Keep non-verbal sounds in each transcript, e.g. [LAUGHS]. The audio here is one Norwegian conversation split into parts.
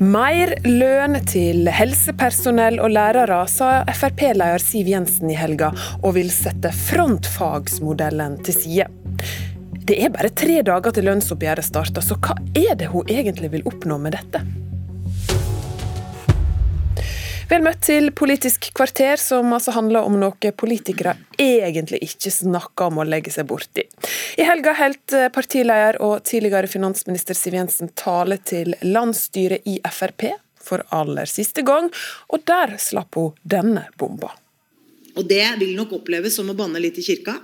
Mer lønn til helsepersonell og lærere, sa Frp-leder Siv Jensen i helga, og vil sette frontfagsmodellen til side. Det er bare tre dager til lønnsoppgjøret starter, så hva er det hun egentlig vil oppnå med dette? Vel møtt til Politisk kvarter, som altså handler om noe politikere egentlig ikke snakker om å legge seg borti. I helga holdt partileder og tidligere finansminister Siv Jensen tale til landsstyret i Frp for aller siste gang, og der slapp hun denne bomba. Og det vil nok oppleves som å banne litt i kirka.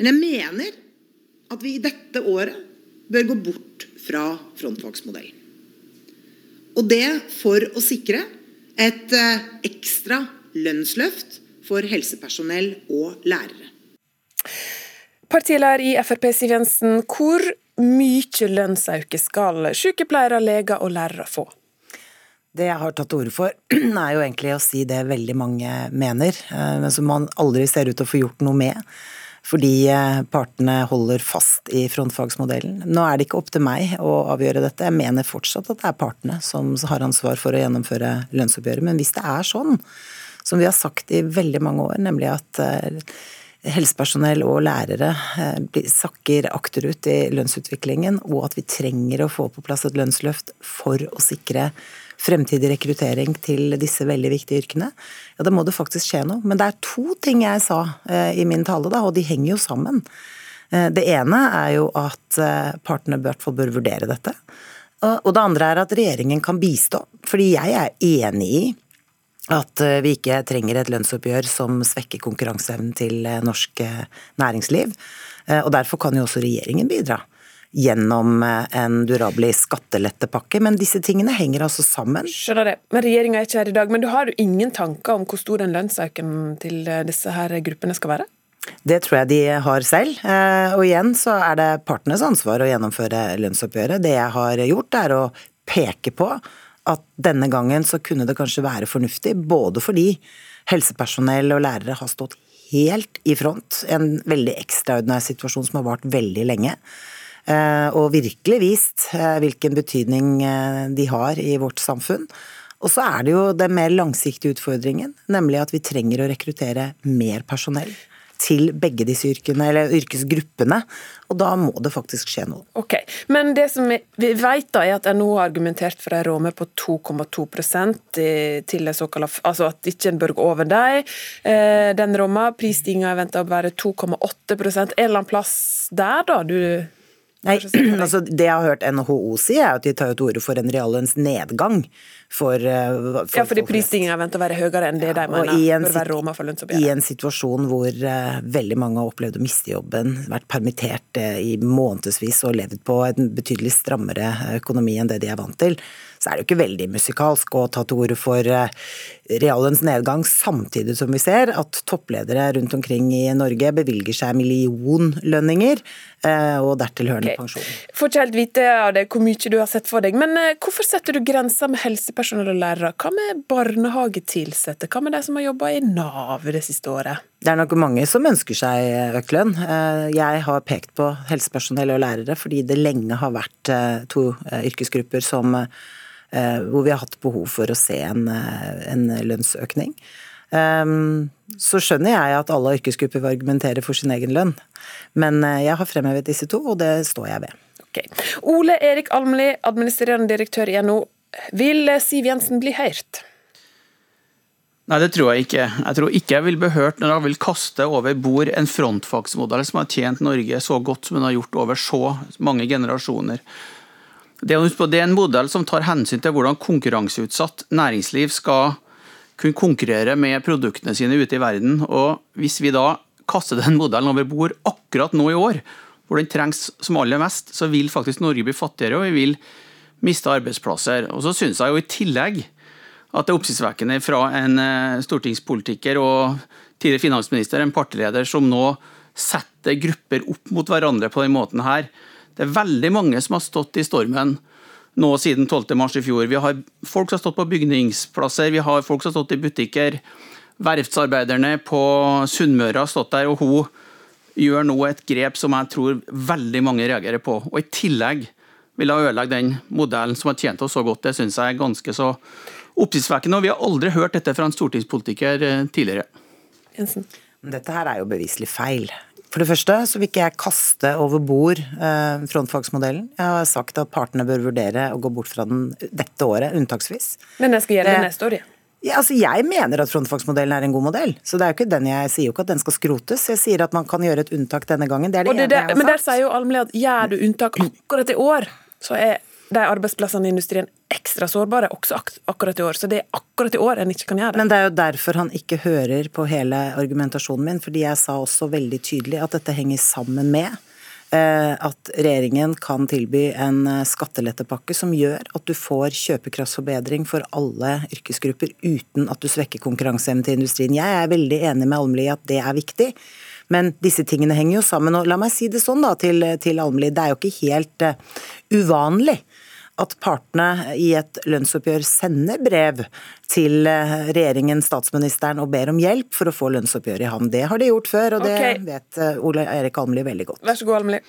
Men jeg mener at vi i dette året bør gå bort fra frontfagsmodellen. Og det for å sikre et eh, ekstra lønnsløft for helsepersonell og lærere. Partileder i Frp Siv Jensen, hvor mye lønnsauke skal sykepleiere, leger og lærere få? Det jeg har tatt til orde for, [CLEARS THROAT] er jo egentlig å si det veldig mange mener, eh, men som man aldri ser ut til å få gjort noe med fordi eh, partene holder fast i frontfagsmodellen. Nå er det ikke opp til meg å avgjøre dette. Jeg mener fortsatt at det er partene som har ansvar for å gjennomføre lønnsoppgjøret. Men hvis det er sånn, som vi har sagt i veldig mange år, nemlig at eh, helsepersonell og lærere eh, sakker akterut i lønnsutviklingen, og at vi trenger å få på plass et lønnsløft for å sikre fremtidig rekruttering til disse veldig viktige yrkene, ja da må det faktisk skje noe. Men det er to ting jeg sa eh, i min tale, da, og de henger jo sammen. Eh, det ene er jo at eh, partene i bør vurdere dette. Og det andre er at regjeringen kan bistå. Fordi jeg er enig i at vi ikke trenger et lønnsoppgjør som svekker konkurranseevnen til norsk næringsliv. Og derfor kan jo også regjeringen bidra gjennom eh, en durabelig skattelettepakke. Men disse tingene henger altså sammen. Skjønner det. Men Regjeringa er ikke her i dag. Men du har jo ingen tanker om hvor stor den lønnsøken til eh, disse her gruppene skal være? Det tror jeg de har selv. Eh, og igjen så er det partenes ansvar å gjennomføre lønnsoppgjøret. Det jeg har gjort, er å peke på at denne gangen så kunne det kanskje være fornuftig, både fordi helsepersonell og lærere har stått helt i front, en veldig ekstraordinær situasjon som har vart veldig lenge. Eh, og virkelig vist eh, hvilken betydning eh, de har i vårt samfunn. Og så er det jo den mer langsiktige utfordringen, nemlig at vi trenger å rekruttere mer personell til begge disse yrkene, eller yrkesgruppene. Og da må det faktisk skje noe. Ok, Men det som vi vet da, er at NHO har argumentert for en ramme på 2,2 til det såkalte Altså at ikke en bør gå over dem. Den ramma, prisstigninga er venta å være 2,8 En eller annen plass der, da? du Nei, [CLEARS THROAT] altså Det jeg har hørt NHO si, er at de tar til orde for en reallønnsnedgang for, eh, for Ja, fordi prisstigninga venter å være høyere enn det ja, de mener bør være råma for lønnsoppgjøret. I en situasjon hvor uh, veldig mange har opplevd å miste jobben, vært permittert uh, i månedsvis og levd på en betydelig strammere økonomi enn det de er vant til, så er det jo ikke veldig musikalsk å ta til orde for uh, reallønnsnedgang, samtidig som vi ser at toppledere rundt omkring i Norge bevilger seg millionlønninger og dertil hørende okay. pensjon. Får ikke helt vite av det hvor mye du har sett for deg, men hvorfor setter du grenser med helsepersonell og lærere. Hva med barnehagetilsatte? Hva med de som har jobba i Nav det siste året? Det er nok mange som ønsker seg økt lønn. Eh, jeg har pekt på helsepersonell og lærere fordi det lenge har vært eh, to eh, yrkesgrupper som, hvor vi har hatt behov for å se en, en lønnsøkning. Så skjønner jeg at alle yrkesgrupper vil argumentere for sin egen lønn, men jeg har fremhevet disse to, og det står jeg ved. Okay. Ole Erik Almli, administrerende direktør i NHO. Vil Siv Jensen bli hørt? Nei, det tror jeg ikke. Jeg tror ikke jeg vil bli hørt når jeg vil kaste over bord en frontfagsmodell som har tjent Norge så godt som den har gjort over så mange generasjoner. Det er en modell som tar hensyn til hvordan konkurranseutsatt næringsliv skal kunne konkurrere med produktene sine ute i verden. Og Hvis vi da kaster den modellen over bord akkurat nå i år, hvor den trengs som aller mest, så vil faktisk Norge bli fattigere, og vi vil miste arbeidsplasser. Og så syns jeg jo i tillegg at det er oppsiktsvekkende fra en eh, stortingspolitiker og tidligere finansminister, en partileder, som nå setter grupper opp mot hverandre på den måten her. Det er veldig mange som har stått i stormen nå siden 12. mars i fjor. Vi har folk som har stått på bygningsplasser, vi har folk som har stått i butikker. Verftsarbeiderne på Sunnmøre har stått der, og hun gjør nå et grep som jeg tror veldig mange reagerer på. Og I tillegg ville ødelegge den modellen som har tjent oss så godt. Det syns jeg er ganske så oppsiktsvekkende. Og vi har aldri hørt dette fra en stortingspolitiker eh, tidligere. Jensen. Dette her er jo beviselig feil. For det første så vil ikke jeg kaste over bord eh, frontfagsmodellen. Jeg har sagt at partene bør vurdere å gå bort fra den dette året, unntaksvis. Men den skal gjelde neste år, ja. Ja, altså Jeg mener at frontfagsmodellen er en god modell. Så det er jo ikke den Jeg sier jo ikke at den skal skrotes. Jeg sier at man kan gjøre et unntak denne gangen. Det er det, det, ene jeg har men der sier jo Almli at gjør du unntak akkurat i år, så er de arbeidsplassene i industrien ekstra sårbare også ak akkurat i år. Så det er akkurat i år en ikke kan gjøre det. Men det er jo derfor han ikke hører på hele argumentasjonen min, fordi jeg sa også veldig tydelig at dette henger sammen med eh, at regjeringen kan tilby en eh, skattelettepakke som gjør at du får kjøpekraftsforbedring for alle yrkesgrupper uten at du svekker konkurranseevnen til industrien. Jeg er veldig enig med Almli i at det er viktig. Men disse tingene henger jo sammen. og La meg si det sånn da til, til Almli, det er jo ikke helt uh, uvanlig at partene i et lønnsoppgjør sender brev til eh, regjeringen, statsministeren, og ber om hjelp for å få lønnsoppgjøret i havn. Det har de gjort før, og det okay. vet eh, Ole Erik Almli veldig godt. Vær så god, Almli.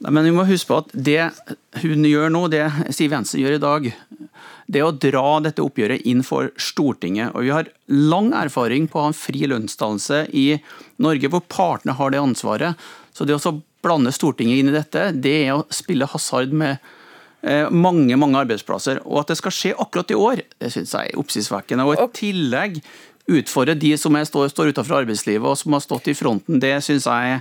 Nei, Men vi må huske på at det hun gjør nå, det Siv Jensen gjør i dag, det er å dra dette oppgjøret inn for Stortinget. Og vi har lang erfaring på å ha en fri lønnsdannelse i Norge, hvor partene har det ansvaret. Så det å så blande Stortinget inn i dette, det er å spille hasard med mange mange arbeidsplasser. Og at det skal skje akkurat i år, det syns jeg er oppsiktsvekkende. Og i tillegg utfordre de som er, står, står utenfor arbeidslivet og som har stått i fronten, det syns jeg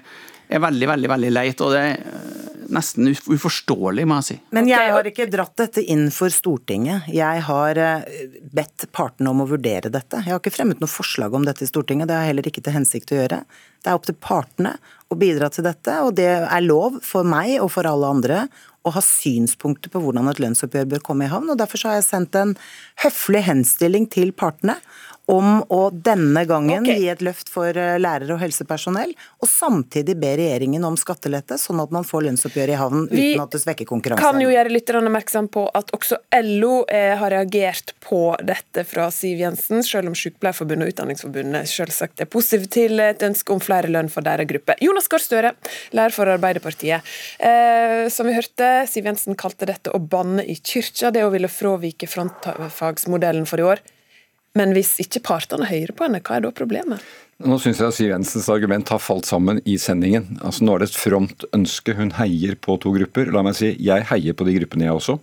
er veldig veldig, veldig leit. Og det er eh, nesten uforståelig, må jeg si. Men jeg har ikke dratt dette inn for Stortinget. Jeg har eh, bedt partene om å vurdere dette. Jeg har ikke fremmet noe forslag om dette i Stortinget, det har jeg heller ikke til hensikt å gjøre. Det er opp til partene å bidra til dette, og det er lov for meg og for alle andre å ha synspunkter på hvordan et lønnsoppgjør bør komme i havn. og Derfor så har jeg sendt en høflig henstilling til partene om å denne gangen okay. gi et løft for eh, lærere og helsepersonell, og samtidig be regjeringen om skattelette, sånn at man får lønnsoppgjør i havn Vi uten at det svekker Kan jo gjøre lytterne oppmerksom på at også LO eh, har reagert på dette fra Siv Jensen, selv om Sykepleierforbundet og Utdanningsforbundet selvsagt er positive til et ønske om flere lønn for deres gruppe. Jonas Gahr Støre, lærer for Arbeiderpartiet. Eh, som vi hørte, Siv Jensen kalte dette å banne i kyrkja, det å ville fravike frontfagsmodellen for i år. Men hvis ikke partene hører på henne, hva er da problemet? Nå syns jeg Siv Jensens argument har falt sammen i sendingen. Altså Nå er det et fromt ønske. Hun heier på to grupper. La meg si, jeg heier på de gruppene, jeg også.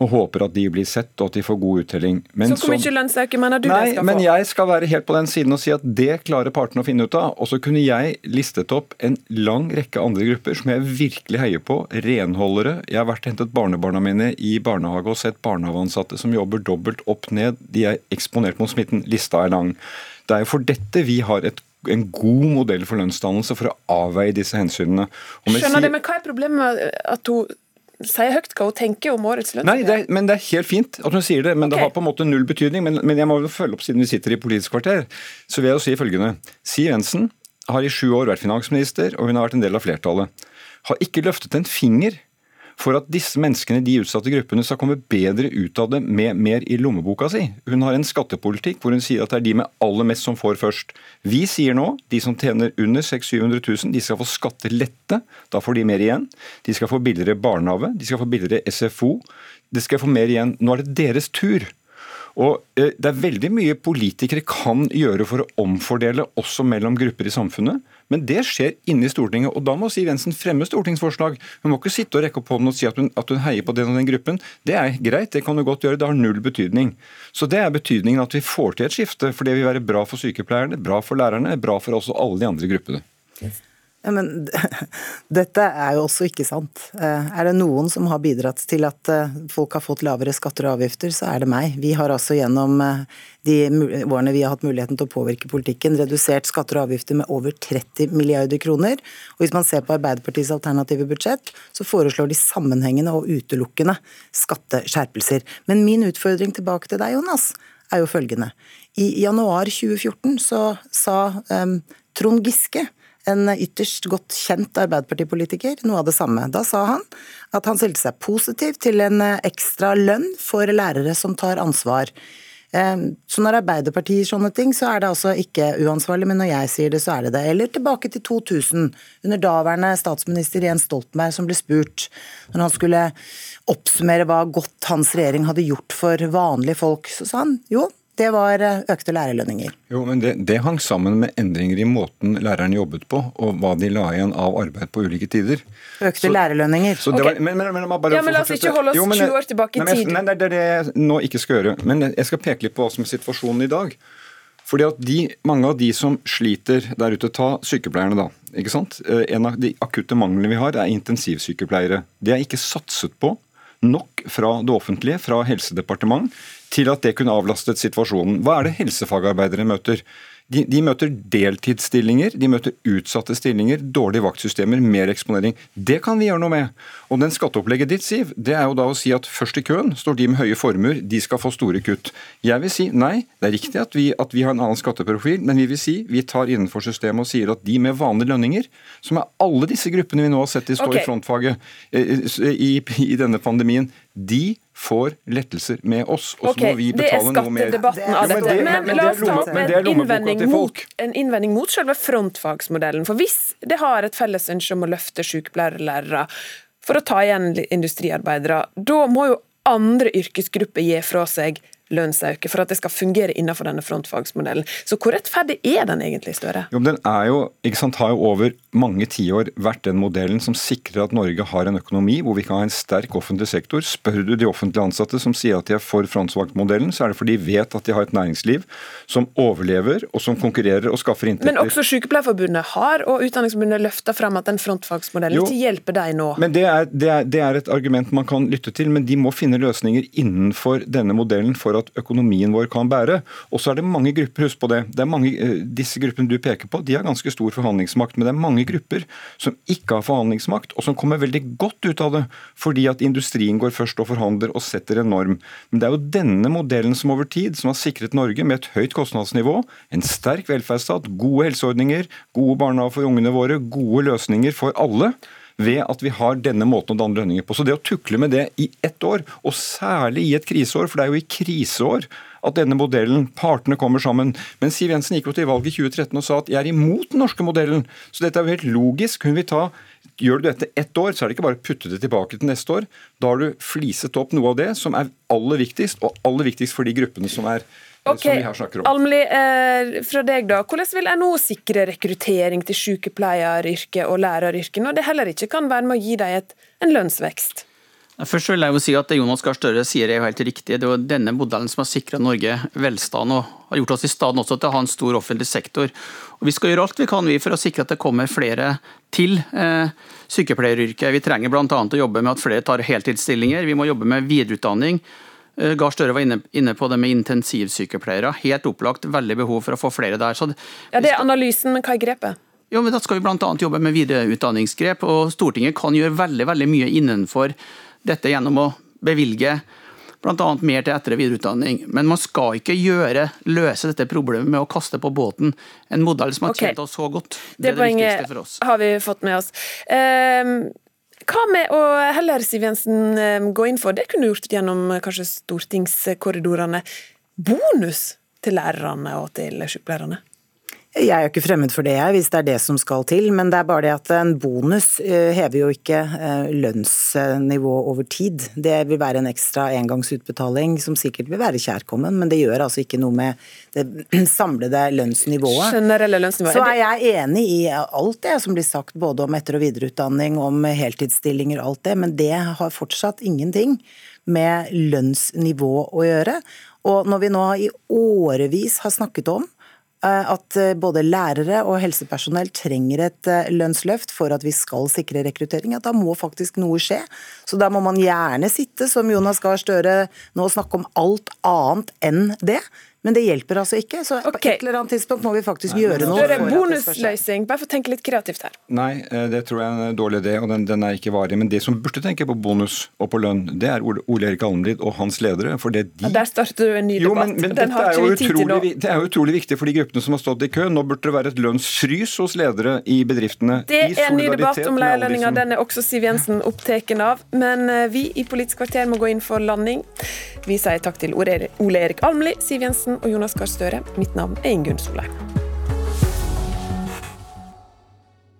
Og håper at de blir sett, og at de får god uttelling. Men Så hvor mye lønnsøkning mener du de Nei, skal men jeg skal være helt på den siden og si at det klarer partene å finne ut av. Og så kunne jeg listet opp en lang rekke andre grupper som jeg virkelig heier på. Renholdere. Jeg har vært og hentet barnebarna mine i barnehage og sett barnehageansatte som jobber dobbelt opp ned. De er eksponert mot smitten. Lista er lang. Det er jo for dette vi har et en god modell for lønnsdannelse for å avveie disse hensynene. Skjønner si- det, men hva er problemet med at hun sier høyt hva hun tenker om årets Nei, lønnsoppgjør? det er, men det er helt fint at hun sier det, men det har på en måte null betydning. Men, men jeg må jo følge opp siden vi sitter i Politisk kvarter. Så vil jeg jo si følgende. Siv Jensen har i sju år vært finansminister, og hun har vært en del av flertallet. Har ikke løftet en finger for at disse menneskene, de utsatte gruppene, skal komme bedre ut av det med mer i lommeboka si. Hun har en skattepolitikk hvor hun sier at det er de med aller mest som får først. Vi sier nå de som tjener under 600 000 000, de skal få skattelette. Da får de mer igjen. De skal få billigere barnehage, de skal få billigere SFO. De skal få mer igjen. Nå er det deres tur. Og eh, Det er veldig mye politikere kan gjøre for å omfordele også mellom grupper i samfunnet, men det skjer inne i Stortinget. og Da må Siv Jensen fremme stortingsforslag. Hun må ikke sitte og rekke opp hånden og si at hun, at hun heier på den og den gruppen. Det er greit, det kan du godt gjøre, det har null betydning. Så Det er betydningen at vi får til et skifte, for det vil være bra for sykepleierne, bra for lærerne, bra for også alle de andre gruppene. Ja, men [LAUGHS] dette er jo også ikke sant. Eh, Er det noen som har bidratt til at eh, folk har fått lavere skatter og avgifter, så er det meg. Vi har altså gjennom eh, de årene vi har hatt muligheten til å påvirke politikken, redusert skatter og avgifter med over 30 milliarder kroner. Og hvis man ser på Arbeiderpartiets alternative budsjett, så foreslår de sammenhengende og utelukkende skatteskjerpelser. Men min utfordring tilbake til deg, Jonas, er jo følgende. I januar 2014 så sa um, Trond Giske en ytterst godt kjent Arbeiderpartipolitiker, noe av det samme. Da sa han at han stilte seg positiv til en ekstra lønn for lærere som tar ansvar. Så når Arbeiderpartiet sier sånne ting, så er det altså ikke uansvarlig, men når jeg sier det, så er det det. Eller tilbake til 2000, under daværende statsminister Jens Stoltenberg som ble spurt når han skulle oppsummere hva godt hans regjering hadde gjort for vanlige folk, så sa han jo, det var eh, økte lærerlønninger. Jo, men det, det, hang sammen med endringer i måten læreren jobbet på, og hva de la igjen av arbeid på ulike tider. Økte så, lærerlønninger. Så okay. var, men, men, men, bare ja, men La oss ikke holde oss 20 år tilbake i tid. Nei, nei, det er det jeg nå ikke skal gjøre. Men jeg skal peke litt på hva som er situasjonen i dag. Fordi at de, Mange av de som sliter der ute, ta sykepleierne da. ikke sant? Eh, en av de akutte manglene vi har, er intensivsykepleiere. Det er ikke satset på nok fra det offentlige, fra Helsedepartement, til at det kunne avlastet situasjonen. Hva er det helsefagarbeidere møter? De, de, møter deltidsstillinger, de møter utsatte stillinger, dårlige vaktsystemer, mer eksponering. Det kan vi gjøre noe med. Og den skatteopplegget ditt, Siv, det er jo da å si at først i køen står de med høye formuer, de skal få store kutt. Jeg vil si nei, det er riktig at vi, at vi har en annen skatteprofil, men vi vil si vi tar innenfor systemet og sier at de med vanlige lønninger, som er alle disse gruppene vi nå har sett de står okay. i frontfaget i, i, i denne pandemien, de får lettelser med oss, og så okay, må vi betale noe mer. Det er skattedebatten av dette. Men, men, la oss ta opp en innvending, mot, en innvending mot selve frontfagsmodellen. For hvis det har et felles ønske om å løfte sykepleierlærere for å ta igjen industriarbeidere, da må jo andre yrkesgrupper gi fra seg lønnsøke for at det skal fungere innenfor denne frontfagsmodellen. Så hvor rettferdig er den egentlig, Støre? Jo, den er jo, ikke sant, har jo over mange tiår vært den modellen som sikrer at Norge har en økonomi hvor vi kan ha en sterk offentlig sektor. Spør du de offentlige ansatte som sier at de er for frontfagsmodellen, så er det fordi de vet at de har et næringsliv som overlever og som konkurrerer og skaffer inntekter. Men også Sykepleierforbundet har, og Utdanningsforbundet løfter frem at den frontfagsmodellen jo, ikke hjelper deg nå. Men det er, det, er, det er et argument man kan lytte til, men de må finne løsninger innenfor denne modellen for at økonomien vår kan bære. Og så er det mange grupper, husk på det. det mange, eh, disse gruppene du peker på, de har ganske stor forhandlingsmakt. Men det er mange grupper som ikke har forhandlingsmakt, og som kommer veldig godt ut av det. Fordi at industrien går først og forhandler og setter en norm. Men det er jo denne modellen som over tid som har sikret Norge med et høyt kostnadsnivå, en sterk velferdsstat, gode helseordninger, gode barnehager for ungene våre, gode løsninger for alle ved at vi har denne måten å danne lønninger på. Så det å tukle med det i ett år, og særlig i et kriseår, for det er jo i kriseår at denne modellen, partene kommer sammen. Men Siv Jensen gikk jo til valg i 2013 og sa at jeg er imot den norske modellen. Så dette er jo helt logisk. Hun vil ta Gjør du dette ett år, så er det ikke bare å putte det tilbake til neste år. Da har du fliset opp noe av det som er aller viktigst, og aller viktigst for de gruppene som er Ok, Almli, eh, fra deg da. Hvordan vil NHO sikre rekruttering til sykepleieryrket og læreryrket, når det heller ikke kan være med å gi dem et, en lønnsvekst? Først vil jeg jo si at Det Jonas Gahr Støre sier er jo helt riktig. Det er jo denne modellen som har sikra Norge velstand og har gjort oss i stand også til å ha en stor offentlig sektor. Og Vi skal gjøre alt vi kan vi for å sikre at det kommer flere til eh, sykepleieryrket. Vi trenger bl.a. å jobbe med at flere tar heltidsstillinger. Vi må jobbe med videreutdanning. Eh, Gahr Støre var inne, inne, på det med intensivsykepleiere. Helt opplagt veldig behov for å få flere der. Det, ja, Det er analysen, men hva er grepet? Jo, men Da skal vi bl.a. jobbe med videreutdanningsgrep. og Stortinget kan gjøre veldig, veldig mye innenfor dette gjennom å bevilge bl.a. mer til etter- og videreutdanning. Men man skal ikke gjøre, løse dette problemet med å kaste på båten en modell som har okay. tjent oss så godt. Det, det er det viktigste for oss. Det poenget har vi fått med oss. Um, hva med å heller Siv Jensen eh, gå inn for, det kunne du gjort gjennom eh, kanskje stortingskorridorene, bonus til lærerne og til sykepleierne? Jeg er jo ikke fremmed for det, jeg, hvis det er det som skal til. Men det er bare det at en bonus eh, hever jo ikke lønnsnivå over tid. Det vil være en ekstra engangsutbetaling som sikkert vil være kjærkommen, men det gjør altså ikke noe med det [CLEARS THROAT] samlede lønnsnivået. Generelle lønnsnivået. Så er jeg enig i alt det som blir sagt, både om etter- og videreutdanning, om heltidsstillinger alt det, men det har fortsatt ingenting med lønnsnivå å gjøre. Og når vi nå i årevis har snakket om Eh, at eh, både lærere og helsepersonell trenger et eh, lønnsløft for at vi skal sikre rekruttering, at da må faktisk noe skje. Så da må man gjerne sitte, som Jonas Gahr Støre nå, snakke om alt annet enn det. Men det hjelper altså ikke, så okay. på et eller annet tidspunkt må vi faktisk gjøre noe. Støre det bonusløsning. Bare for å tenke litt kreativt her. Nei, eh, det tror jeg er en dårlig idé, og den, den er ikke varig. Men det som burde tenke på bonus og på lønn, det er Ole, Erik Almlid og hans ledere. For det de Ja, Der starter du en ny jo, debatt. men, men Den har ikke vi tid til nå. det er jo utrolig viktig for de gruppene som har stått i kø. Nå burde det være et lønnsfrys hos ledere i bedriftene. Det i er en ny debatt om de som- Den er også Siv Jensen opptatt av. Men eh, vi i Politisk kvarter må gå inn for landing. Vi sier takk til Ole Erik Almli, Siv Jensen og Jonas Gahr Støre. Mitt navn er Ingunn Solheim.